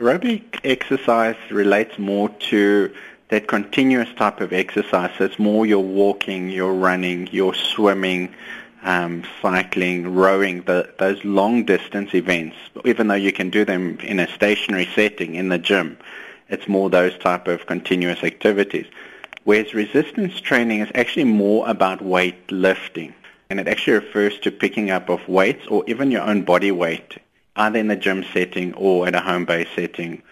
Aerobic exercise relates more to that continuous type of exercise. So it's more your walking, your running, your swimming, um, cycling, rowing, the, those long distance events. Even though you can do them in a stationary setting in the gym, it's more those type of continuous activities. Whereas resistance training is actually more about weight lifting. And it actually refers to picking up of weights or even your own body weight either in a gym setting or in a home-based setting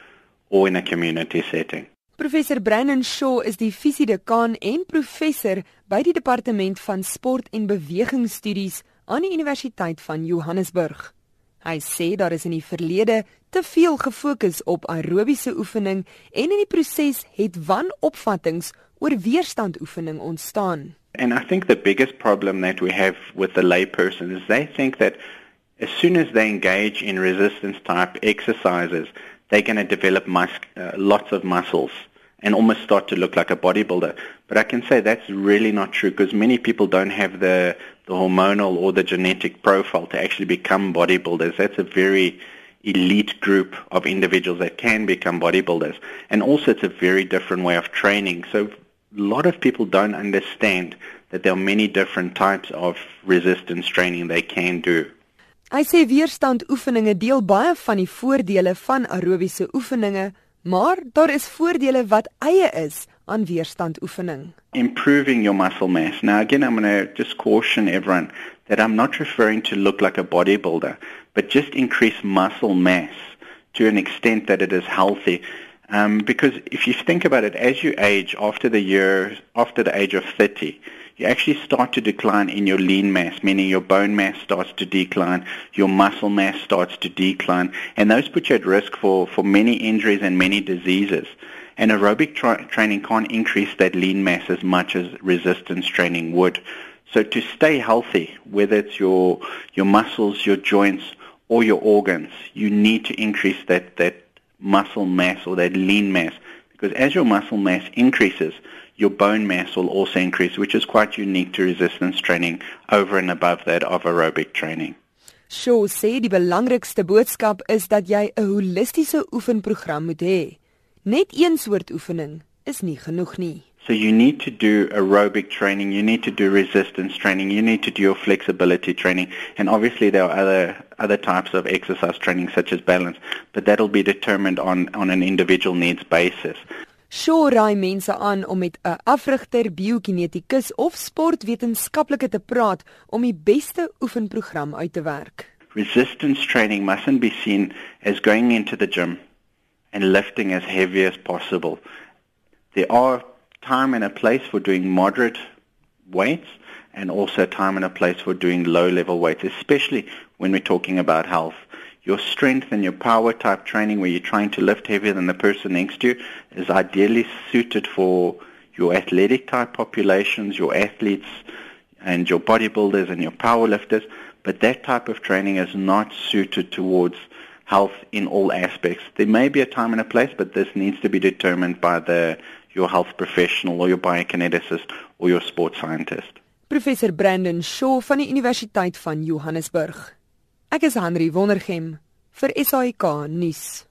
or in a community setting. Professor Brandon Shaw is die fisiedekaan en professor by die departement van sport en bewegingsstudies aan die Universiteit van Johannesburg. Hy sê daar is in die verlede te veel gefokus op aerobiese oefening en in die proses het wanopvattinge oor weerstandoefening ontstaan. And I think the biggest problem that we have with the layperson is they think that as soon as they engage in resistance type exercises, they're going to develop mus- uh, lots of muscles and almost start to look like a bodybuilder. But I can say that's really not true because many people don't have the, the hormonal or the genetic profile to actually become bodybuilders. That's a very elite group of individuals that can become bodybuilders. And also it's a very different way of training. So a lot of people don't understand that there are many different types of resistance training they can do. Hy sê weerstandoefeninge deel baie van die voordele van aerobiese oefeninge, maar daar is voordele wat eie is aan weerstandoefening. Improving your muscle mass. Now again I'm going to just caution everyone that I'm not referring to look like a bodybuilder, but just increase muscle mass to an extent that it is healthy. Um, because if you think about it, as you age after the year, after the age of 30, you actually start to decline in your lean mass, meaning your bone mass starts to decline, your muscle mass starts to decline, and those put you at risk for, for many injuries and many diseases. And aerobic tra- training can't increase that lean mass as much as resistance training would. So to stay healthy, whether it's your, your muscles, your joints, or your organs, you need to increase that, that muscle mass or that lean mass. Because as your muscle mass increases, your bone mass will also increase, which is quite unique to resistance training over and above that of aerobic training. Shaw sê die belangrikste boodskap is dat jy 'n holistiese oefenprogram moet hê. Net een soort oefening is nie genoeg nie. So you need to do aerobic training, you need to do resistance training, you need to do your flexibility training, and obviously there are other other types of exercise training such as balance, but that'll be determined on on an individual needs basis. Shaw raai mense aan om met 'n afrigter, biokinetikus of sportwetenskaplike te praat om die beste oefenprogram uit te werk. Resistance training mustn't be seen as going into the gym and lifting as heavy as possible. There are time and a place for doing moderate weights and also time and a place for doing low level weights, especially when we're talking about health your strength and your power type training where you're trying to lift heavier than the person next to you is ideally suited for your athletic type populations, your athletes and your bodybuilders and your power lifters, but that type of training is not suited towards health in all aspects. There may be a time and a place, but this needs to be determined by the your health professional or your biokineticist or your sports scientist. Professor Brandon Shaw van die Universiteit van Johannesburg. Ek is Henry Wondergem vir SAK nuus.